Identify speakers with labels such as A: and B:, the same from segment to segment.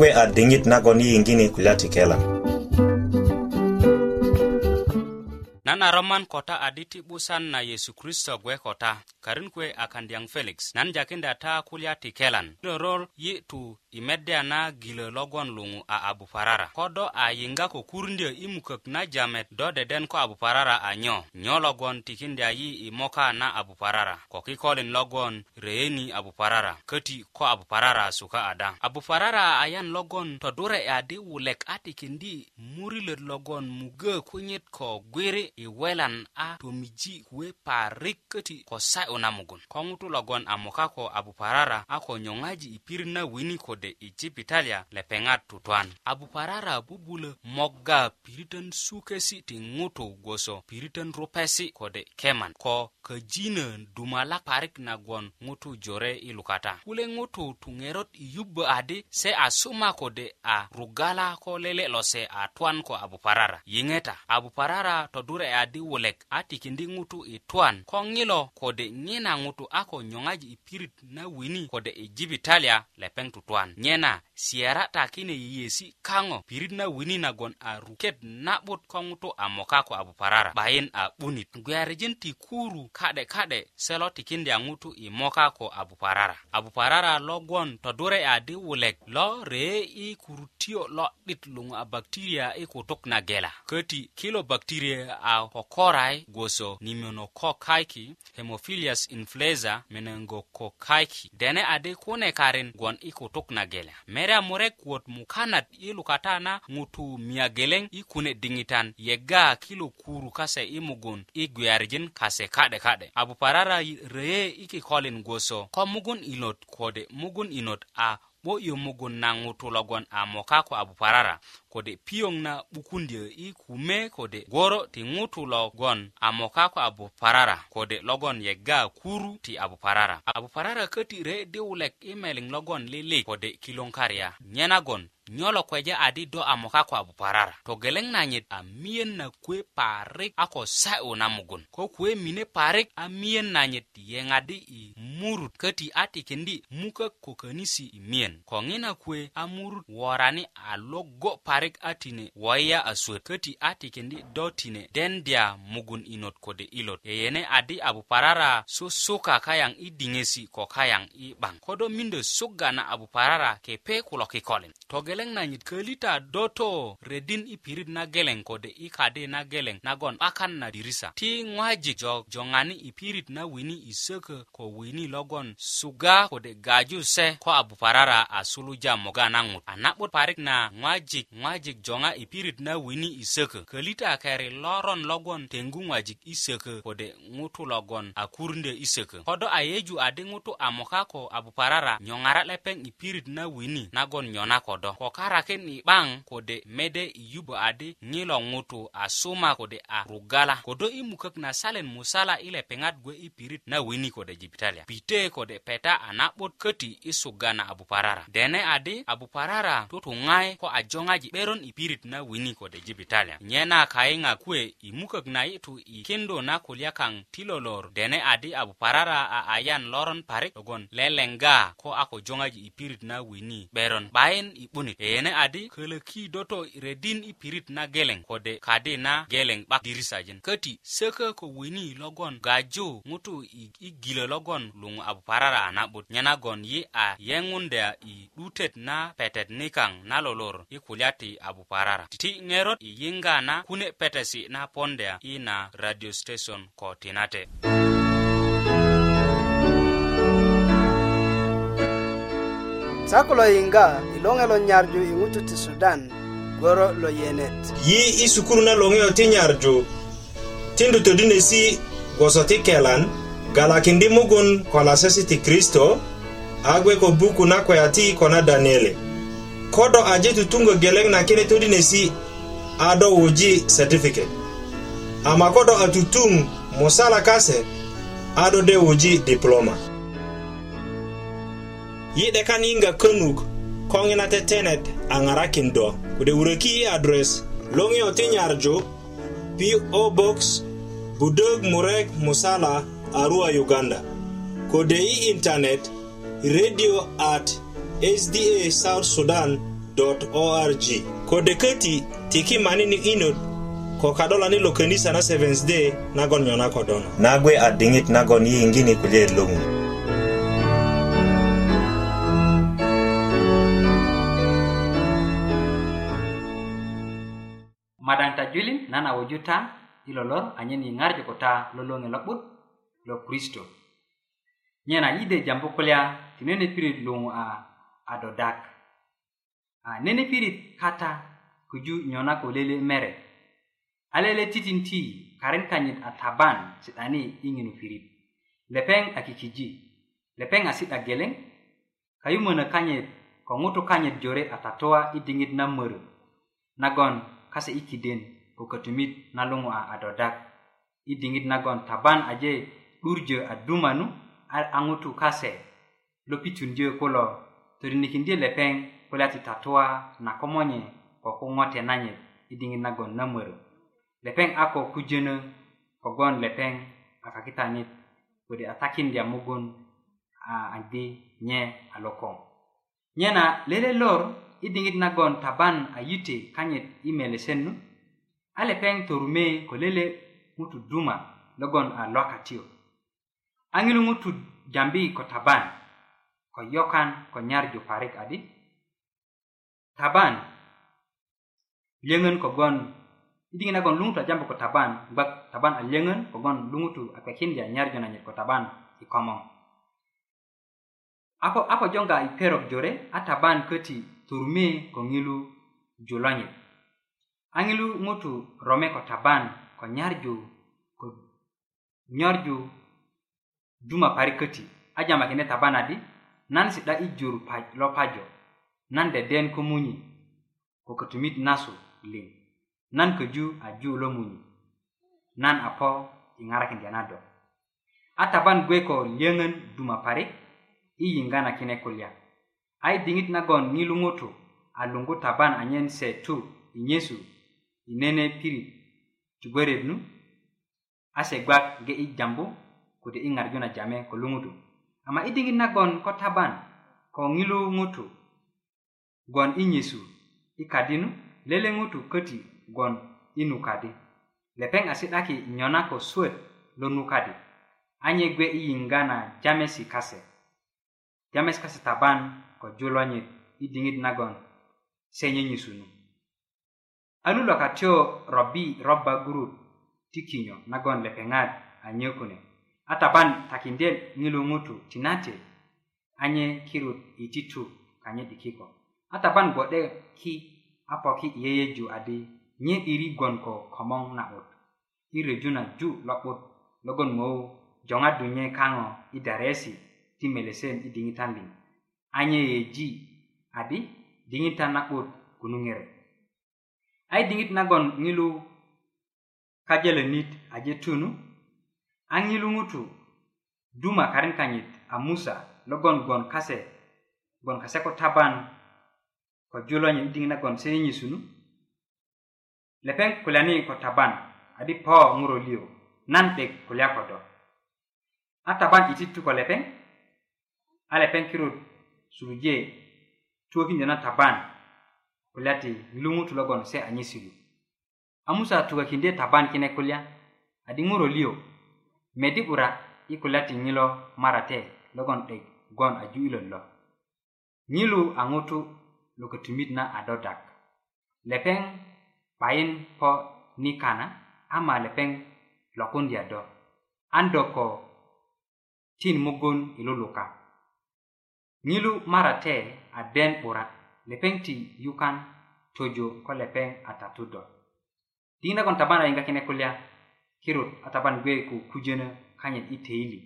A: agwe ading'it uh, nagon i ingini kulati tikela
B: nan a roman ko ta adi ti 'busan na yesu kristo gwe ko ta karin kuwe a kandiyaŋ felix nan jakinda ta kulya ti kelan lorol yi tu i medya na gilö logon luŋu a abuparara ko do a yiŋga ko kurundyö i mukök na jamet do deden ko abuparara a nyo nyo logon tikindya yi i moka na abuparara ko kikolin logon reyeni abuparara köti ko abuparara suka ada abuparara a yan logon todure adi wulek a tikindi murilöt logon mugö kunyit ko gwiri i welan a tomiji kuwe parik köti ko sa'yu na mugun ko ŋutu logon a moka ko a buparara a ko nyoŋaji i pirit na wini kode i jibitalia lepeŋat tutuan a buparara bubulö mogga piritön sukesi ti ŋutu gwoso piritön rupesi kode keman ko köjinö dumalak parik nagon ŋutu jore i lukata kule ŋutu tuŋerot i yubbö adi se a suma kode a rugala ko lele' lose a tuan ko a buparara yiŋeta a buparara todure adi wulek a tikindi ŋutu i twan ko ŋilo kode ŋina ŋutu a ko nyoŋaji i pirit na wini kode i jibitalia lepeŋ tutwan nyena siyara ta kine yeyesi kaŋo pirit na wini nagon a ruket na'but ko ŋutu a moka ko a buparara 'bayin a 'bunit gweyarijin ti kuru ka'de ka'de se lo tikindya ŋutu i moka ko a buparara a buparara todure adi wulek lo ree i kurutio lo'dit luŋu a bacteria i kutuk na gela köti kilo bakteria a yau kokorai gwoso niminokokaiki hemophilius influenza menengokokaiki dene ade kune karin gwon ikutuk na gelya mere amurek wot mukanat ilukata na ŋutu miageleŋ i kune diŋitan yega kilo kuru kase i mugun i gwiyarijin kase ka'de ka'de abuparara röye i kikolin gwoso ko mugun inot kode mugun inot a bo yomugun na ŋutu logon a moka ko a buparara kode piyoŋ na 'bukundyö i kume kode goro ti ŋutu logon a moka ko a buparara kode logon yegga kuru ti a buparara a buparara köti re di wulek i meliŋ logon lilik kode kiloŋ kariya nyenagon nyo lo kweje adi do a moka kwa buparara togeleŋ na nyit a miyen na kwe parik a ko sa'yu e na mugun ko kuwe mine parik a miyen na nyit yeŋadi i murut köti a tikindi mukök ko könisi i miyen ko ŋina kuwe a murut worani a logo parik a tine woyiya a suwet köti a tikindi do tine dendya mugun inot kode ilot yeyene adi a buparara susuka kayaŋ i diŋesi ko kayaŋ i 'baŋ ko do mindö suga na a buparara kepe kulo kikolin togeleŋ geleŋ na nyit kölita doto redin i pirit na geleŋ kode i kadi na geleŋ nagon 'bakan na dirisa ti ŋwajik jo joŋani i pirit na wini i sökö ko wini logon suga kode gaju se ko a buparara a suluja moga na ŋut a na'but parik na ŋwajik ŋwajik joŋa i pirit na wini i sökö kölita keri loron logon teŋgu ŋwajik i sökö kode ŋutu logon a kurundö i sökö kodo a yeju adi ŋutu a moka ko a buparara nyoŋara lepeŋ i pirit na wini nagon nyona kodo ko okarakeni 'baŋ kode mede yubo adi ŋilo ŋutu a suma kode a rugala kodo i mukök na salen musala i lepeŋat gwe i pirit na wini kode jibitalia pite kode peta a na'but köti i suga na abuparara dene adi abuparara tutuŋayi ko a joŋaji 'beron i pirit na wini kode jibitalia nyena kayiŋa kuwe i mukök na yi'tu i kindu na kulya kaŋ ti lolor dene adi abuparara a ayan loron parik logon lelenga ko a ko joŋaji i pirit na wini 'beron 'bayin i 'bunit eene adi kölöki do to redin i pirit na geleŋ kode kadi na geleŋ 'bak dirisajin köti sökö ko wini logon gaju ŋutu i gilö logon luŋu a buparara a na'but nyenagon yi a yeŋunda i 'dutet na petet nikaŋ na lolor i kulya ti a buparara titi ŋerot i yiŋga na kune petesi na ponda i na radio station ko tinate mm -hmm.
C: chako lo yinga ilonge lo nyarju ingutu ti Sudan goro lo
A: yenet. Yi isukuru na longe ti nyarju tindu to dinesi goso ti kelan galakindi mugun kola sesi ti Kristo agwe ko buku na kwe ati kona Daniele. Kodo aje tutungo geleng na kine to dinesi ado uji certificate. Ama kodo atutung musala kase ado de uji diploma. yi'de kan yiŋga könuk koŋina tetenet a ŋarakin do kode wuröki i adres loŋiyo ti nyarju po box budök murek musala arua uganda kode i intanet radio at sda south sudan org kode köti tiki manini inot ko kadolani lo könisa na 7 day nagon nyona kodono nagwe a diŋit nagon yiyiŋgini kulyaet loŋun
D: kanta julin nana woju ta i lolor anyen yiŋarju ko ta loloŋe lo'but lo kristo nyena i de jambu kulya ti nene pirit luŋu a a dodak a nene pirit kata kuju nyona ko lele mere alele titin ti karin kanyit a taban si'dani i ŋinu pirit lepeŋ a kikiji lepeŋ a si'da geleŋ kayumönö kanyit ko ŋutu kanyit jore a tatuwa i diŋit na mörö nagon kase ikidin kiden ko katumit na a adodak idingit nagon taban aje urjo adumanu ar angutu kase lo pitundö kulo todinikindö lepeng kulya ti tatuwa na komonye ko kuŋote nanyit i nagon namur lepeng ako kujene ko lepeng kogwon kita atakin kakitanit a takindya mugun a adi nye alokong. Nyena lele lor i diŋit nagon taban a yiti kanyit i melesen nu a lepeŋ torume ko lele ŋutu duma logon a lwakatiyo a ŋilu ŋutu jambi ko taban ko yokan ko nyarju parik adi taban lyöŋön kogon i diŋit nagon luŋutu a jambu ko taban gbak taban a lyöŋön kogon luŋutu a kekindi a nyarju nanyit ko taban i komoŋ ako ako jonga iperok jore ata ban köti turumi ko ŋilu julonyit a ŋilu ŋutu rome ko taban ko nyarju ko nyorju juma parik köti a jamakinde taban adi nan si'da i jur lopajo nan deden ko munyi ko kötumit nasu liŋ nan köju aju lo munyi nan apo iŋarakindya na do a taban gwe ko lyöŋön duma parik i yiŋgana kine kulya a yi diŋit nagon ŋilu ŋutu a luŋgu taban anyen se tu i nyesu i nene pirit ti gweret nu a se gwak ge i jambu kode i ŋarju na jame ko luŋutu ama i diŋit nagon ko taban ko ŋilu ŋutu gon i nyesu i kadi nu lele ŋutu köti gon i nukadi lepeŋ a si'daki nyona ko suwet lo nukadi anye gwe i yiŋga na jamesi kase james kasitaban ko julo lonyit i diŋit nagon se nyönyösunu alu lokatyo robi roba gurut ti kinyo nagon lepeŋat anyö kune a taban takindyet ŋilu ŋutu tinate anye kirut i titu kanye dikiko a taban gbo'de ki a poki i yeyeju adi nye iri gwon ko komoŋ na'but i reju na ju lo'but logon mou joŋadu nye kaŋo i daresi ti melesen i diŋitan liŋ anye yeji adi diŋitan na'but kunuŋere ai diŋit nagon ŋilu kajelenit aje tunu a ŋilu ŋutu duma karin kanyit a musa logon gon kase gon kase ko taban ko julonyin i diŋit nagon se yenyesunu lepeŋ kulyani ko taban adi po ŋurolio nan 'dek kulya ko do a taban iti tu ko lepeŋ ale penkirut suluje tuwokinjo na taban kulya ti lumutu logon se anyesilu a musa tukakindye taban kine kulya adi ŋuro lio medi 'bura i kulya ti nyilo marate logon 'dek gon aju ilot lo nyilu a ŋutu lo kötumit na adodak lepeŋ payin po nikana ama lepeŋ lokundya do an do ko tin mugun i luluka ŋilu marate a den 'bura lepeŋ ti yukan tojo ko lepeŋ a tatudo diŋit nagon taban a yiŋga kine kulya kirut a taban gbe ku kujönö kanyit i teili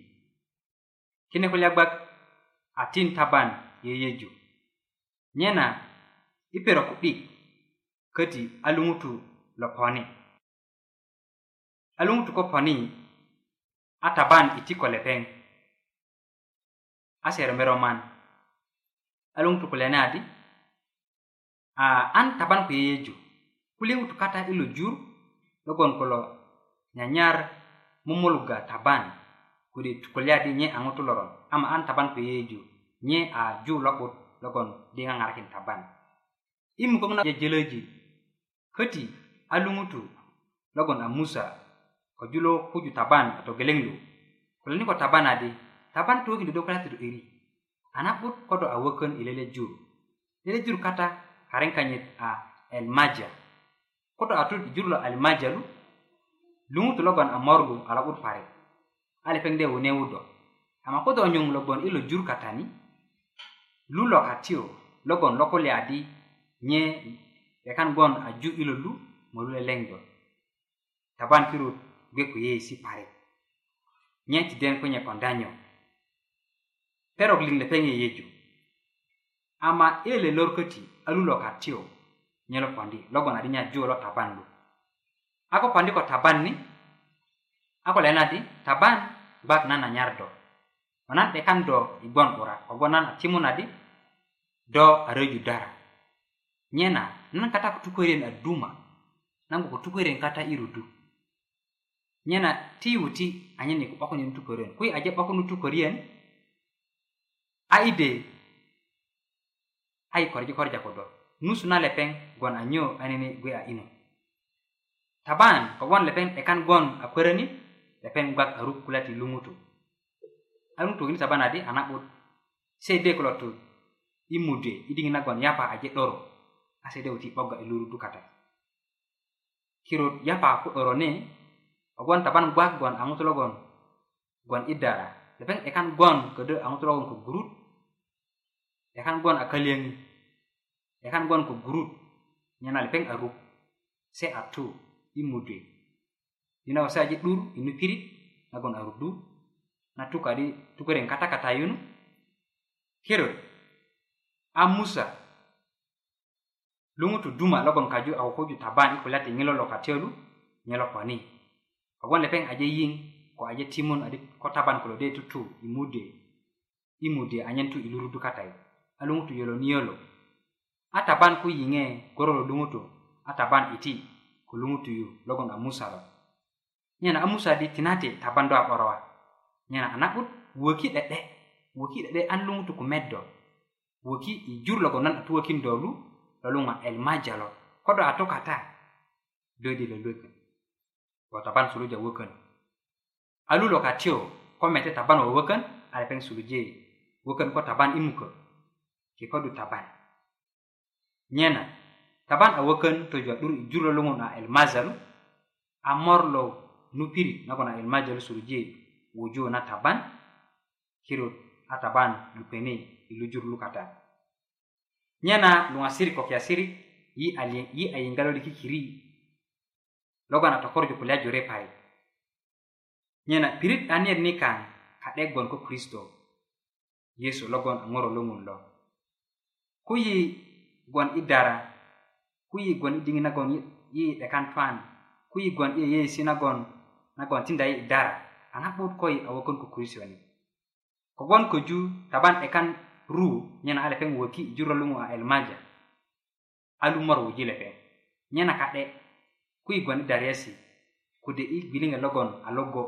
D: kine kulya gbak a tin taban yeyeju nyena i perö ku'dik köti a luŋutu lo poni a luŋutu ko poni a taban iti ko lepeŋ a sermeroman alung tu to nadi a an taban ko yeju kuleŋutu kata ilu jur logon ko nyanyar mumuluga taban tu tukulya di nye angutu loron ama an taban ko yeju nye a ju lokut logon di ngarakin taban imu kong na jejeleji kati alung luŋutu logon a musa ko kuju taban atau gelenglu, lo kulani ko taban adi taban tuh do dokter iri anakbut ko do a wökön i lele jur lele jur kata kareŋ kanyit a elmaja ko do a tut i jur lo elmaja lu luŋutu logon a morgu a lo'but parik a lepeŋ de wune wudo ama ko do nyuŋ logon i lo jur katani lu lo katiyo logon lokulya adi nye rekan gon a ju i lo lu molu leleŋ do taban kirut gbe ko yeyesi parik nye ti den ko nye kondanyo perok liŋ lepeŋ yeyeju ama i lelor köti a lulo katiyo nye lo pondi logon adi nyaju lo taban lu a ko pondi ko taban ni a ko lena di taban gbak nan anyar do ko nan 'dekan do i gbon 'bura kogbon nan a timun adi do a röju dara nyena nan kata ko tukuwerien a duma nan ko ko tukuwerien kata i rudu nyena ti wuti anyen i 'bakunyen tukuwerien kuwi aje 'bakunu tukuwerien aide ai korji korja kodo nusu na lepeng gon anyo anene gwe a ino taban kogon lepeng ekan gon akwereni lepeng gwak aruk kulati lungutu anu tokini taban adi anabut se de kulotu imude idingi na gon yapa aje doro ase de uti boga iluru dukata kirut yapa ku doro ne kogon taban gwak gon angutulo gon gon idara lepeng ekan gon kode angutulo gon kugurut yakan gon a ya kalyangi yakan gon ko guru, nyanal peng lepeng aru se atu imude i mude ina wasaji dur inu pirit nagon a rup dur na tu kadi tukaren kata kata yun kero amusa lugu tu duma logon kaju au kaju taban i kulya ti ŋilo katiyolu nyelo kwani kogwon lepeng aje ko aje timun adi ko taban kulo de tu imude. imude i mude anyen tu kata. lurudu katai a tu yolo niyolo. a taban ku yiŋe goro lo luŋutu a taban iti ko luŋutu yu logon a musa lo nyena a musa di tinati taban do a 'borowa nyena a na'but wöki 'de'de wöki 'de'de an luŋutu ku meddo woki i jur logon nan a tuwökindö lu lo luŋa elmaja lo kodo a tukata lödi lo lökö taban suluja wökön a lo katio ko mete taban wöwökön a lepeŋ suluje wökön ko taban i mukö ke fadu taban nyena taban a woken to jwa duru julo lungu na el mazal a morlo nupiri nako na el mazal suru je wuju na taban kiro a taban lupeni ilu juru lukata nyena lunga siri kwa kia siri yi ali yi ayingalo likikiri logo na tokorjo kulia jure pare nyena pirit anier ni kan kade gon ko kristo yesu logon ngoro lungu lo, gwan, lo, ngoro lo, ngoro lo. ku yi gwon i dara ku yi gwon i diŋi nagon yi yi 'dekan twan ku yi gwon i yeyesi nagon nagon tinda yi i dara a ŋa'but ko yi a wökön kukurisio ni kogwon köju taban 'dekan ru nyena a lepeŋ woki i jur lo luŋu a elmaja a lumor wuji lepe nyena ka'de ku yi gwon i dariyesi kode i gwiliŋet logon a logo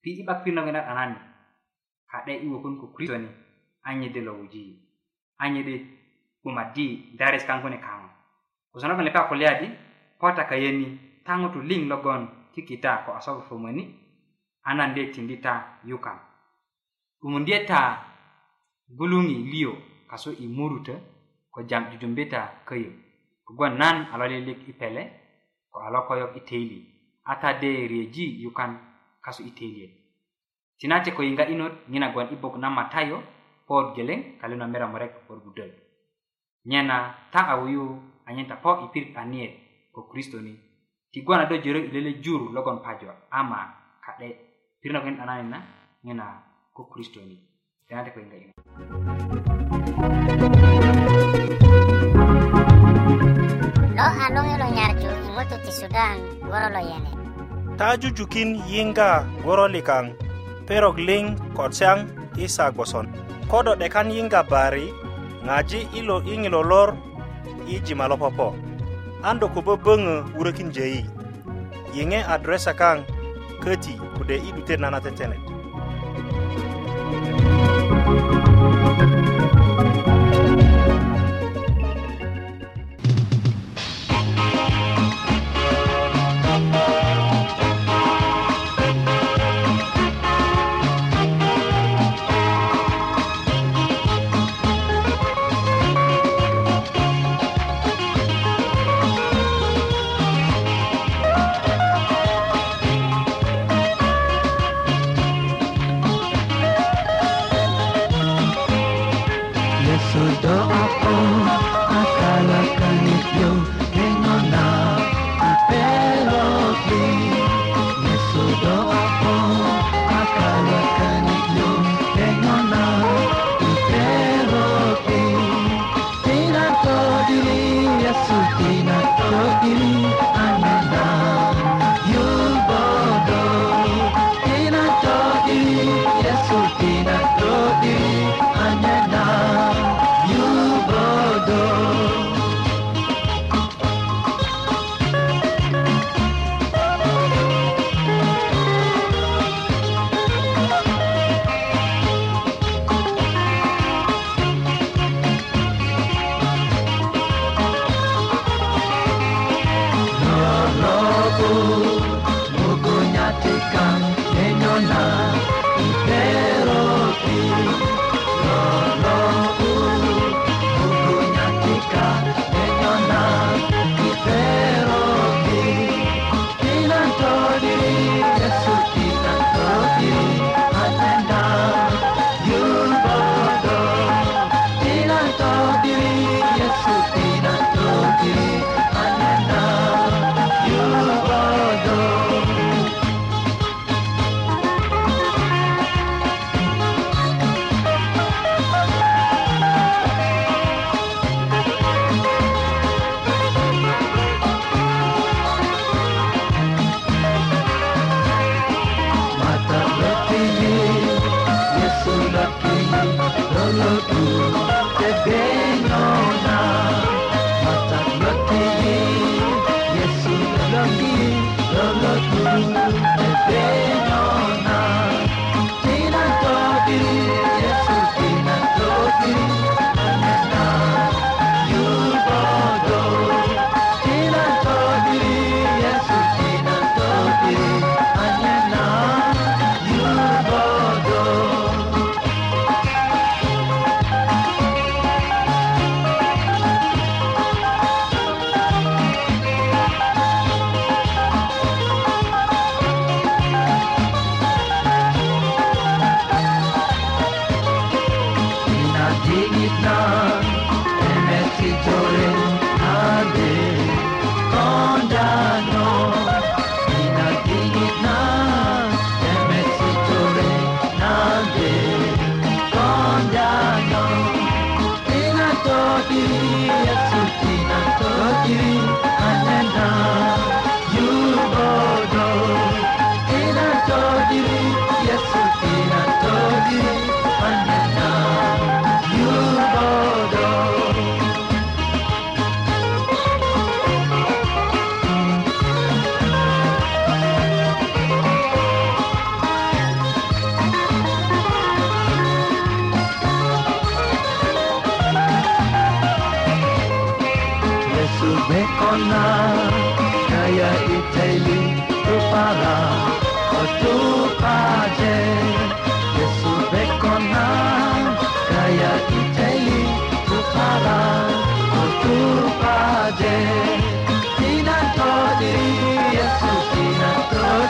D: pi i 'bakpirit nagon i nanani ka'de i wökön kukurisio ni anyedi lo wuji anyedi uma di dares kanku ni kaŋo ko sonokan lepa kulya di pota kayeni ta ŋutu liŋ logon ti kita ko asobo fomoni a nan de tindi ta yukan umundye ta guluŋi liyo kaso i muruta ko jam jujumbi ta köyö kogwon nan a lolilik i pele ko a lokoyok i teili a ta de riyeji yukan kaso i teiliet tinate ko yiŋga inot ŋinagwon i buk na matayo pood geleŋ kalino mera murek 'borgudöl nyana tak awuyu ta po ipir aniet ko kristo ni tigwana do jere ilele juru logon pajo ama ka'de ken 'dananin na nyana ko kristo ni denate kpeŋga
E: ina lo a loŋe lo nyarju i ti sudan woro lo yene ta
A: jujukin yinga woro likang perogling kotsang isa goson kodo 'dekan yiŋga bari ngaji ilo iŋilo lor iji jima lo popo an do kobo böŋö wurökin jeyi yiŋe adresa kaŋ köti kode i 'dutet na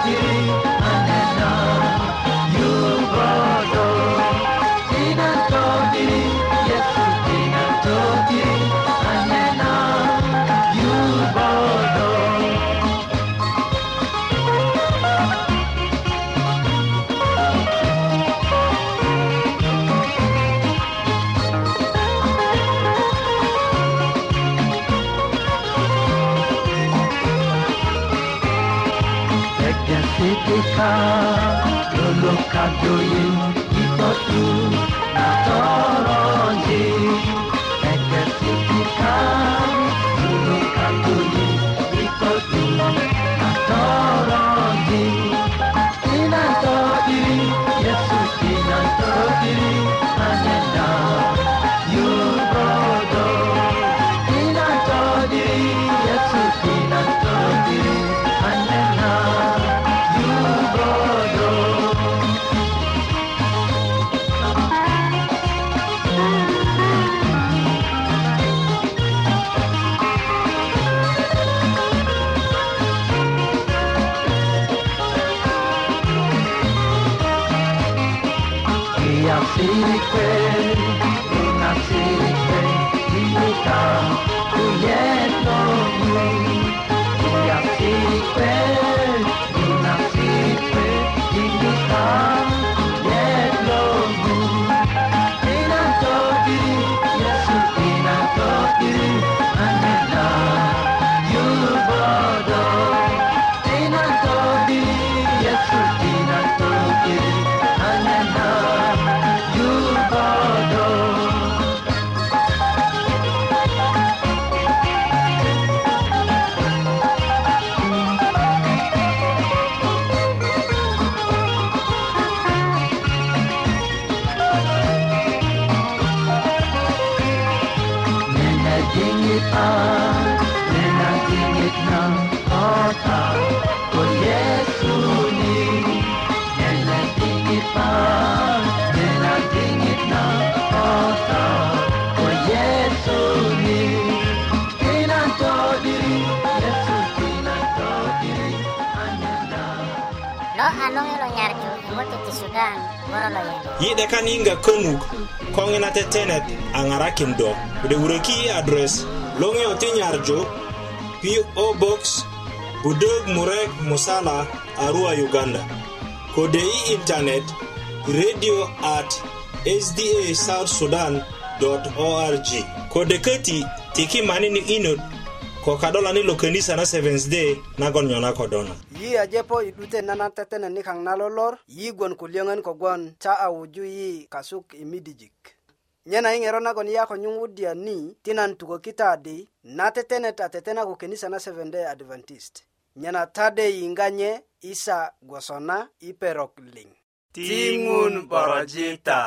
E: Kiri. hanong ilo nyarju ngote tisudan yide
A: kan
E: inga
A: konuk kong ina tetenet angarakin do ude ureki address longe oti nyarju PO Box Budog Murek Musala Arua Uganda kode i internet radio at sda south sudan org kode kati tiki manini inod kokadola ni lokenisa na seventh day nagon nyona kodona
F: yi ajepo idute nana tetene nikaŋ nalolor yi gwon kulyöŋön kogwon ta a wuju yi kasuk i midijik nyena yi ŋero nagon yi a ko nyuŋwudya ni ti nan tuko kita di na tetenet a tetena ko kenisa na seventh day adventist nyena tade yiŋga nye isa gwosona i perok liŋ
A: tiŋun borojita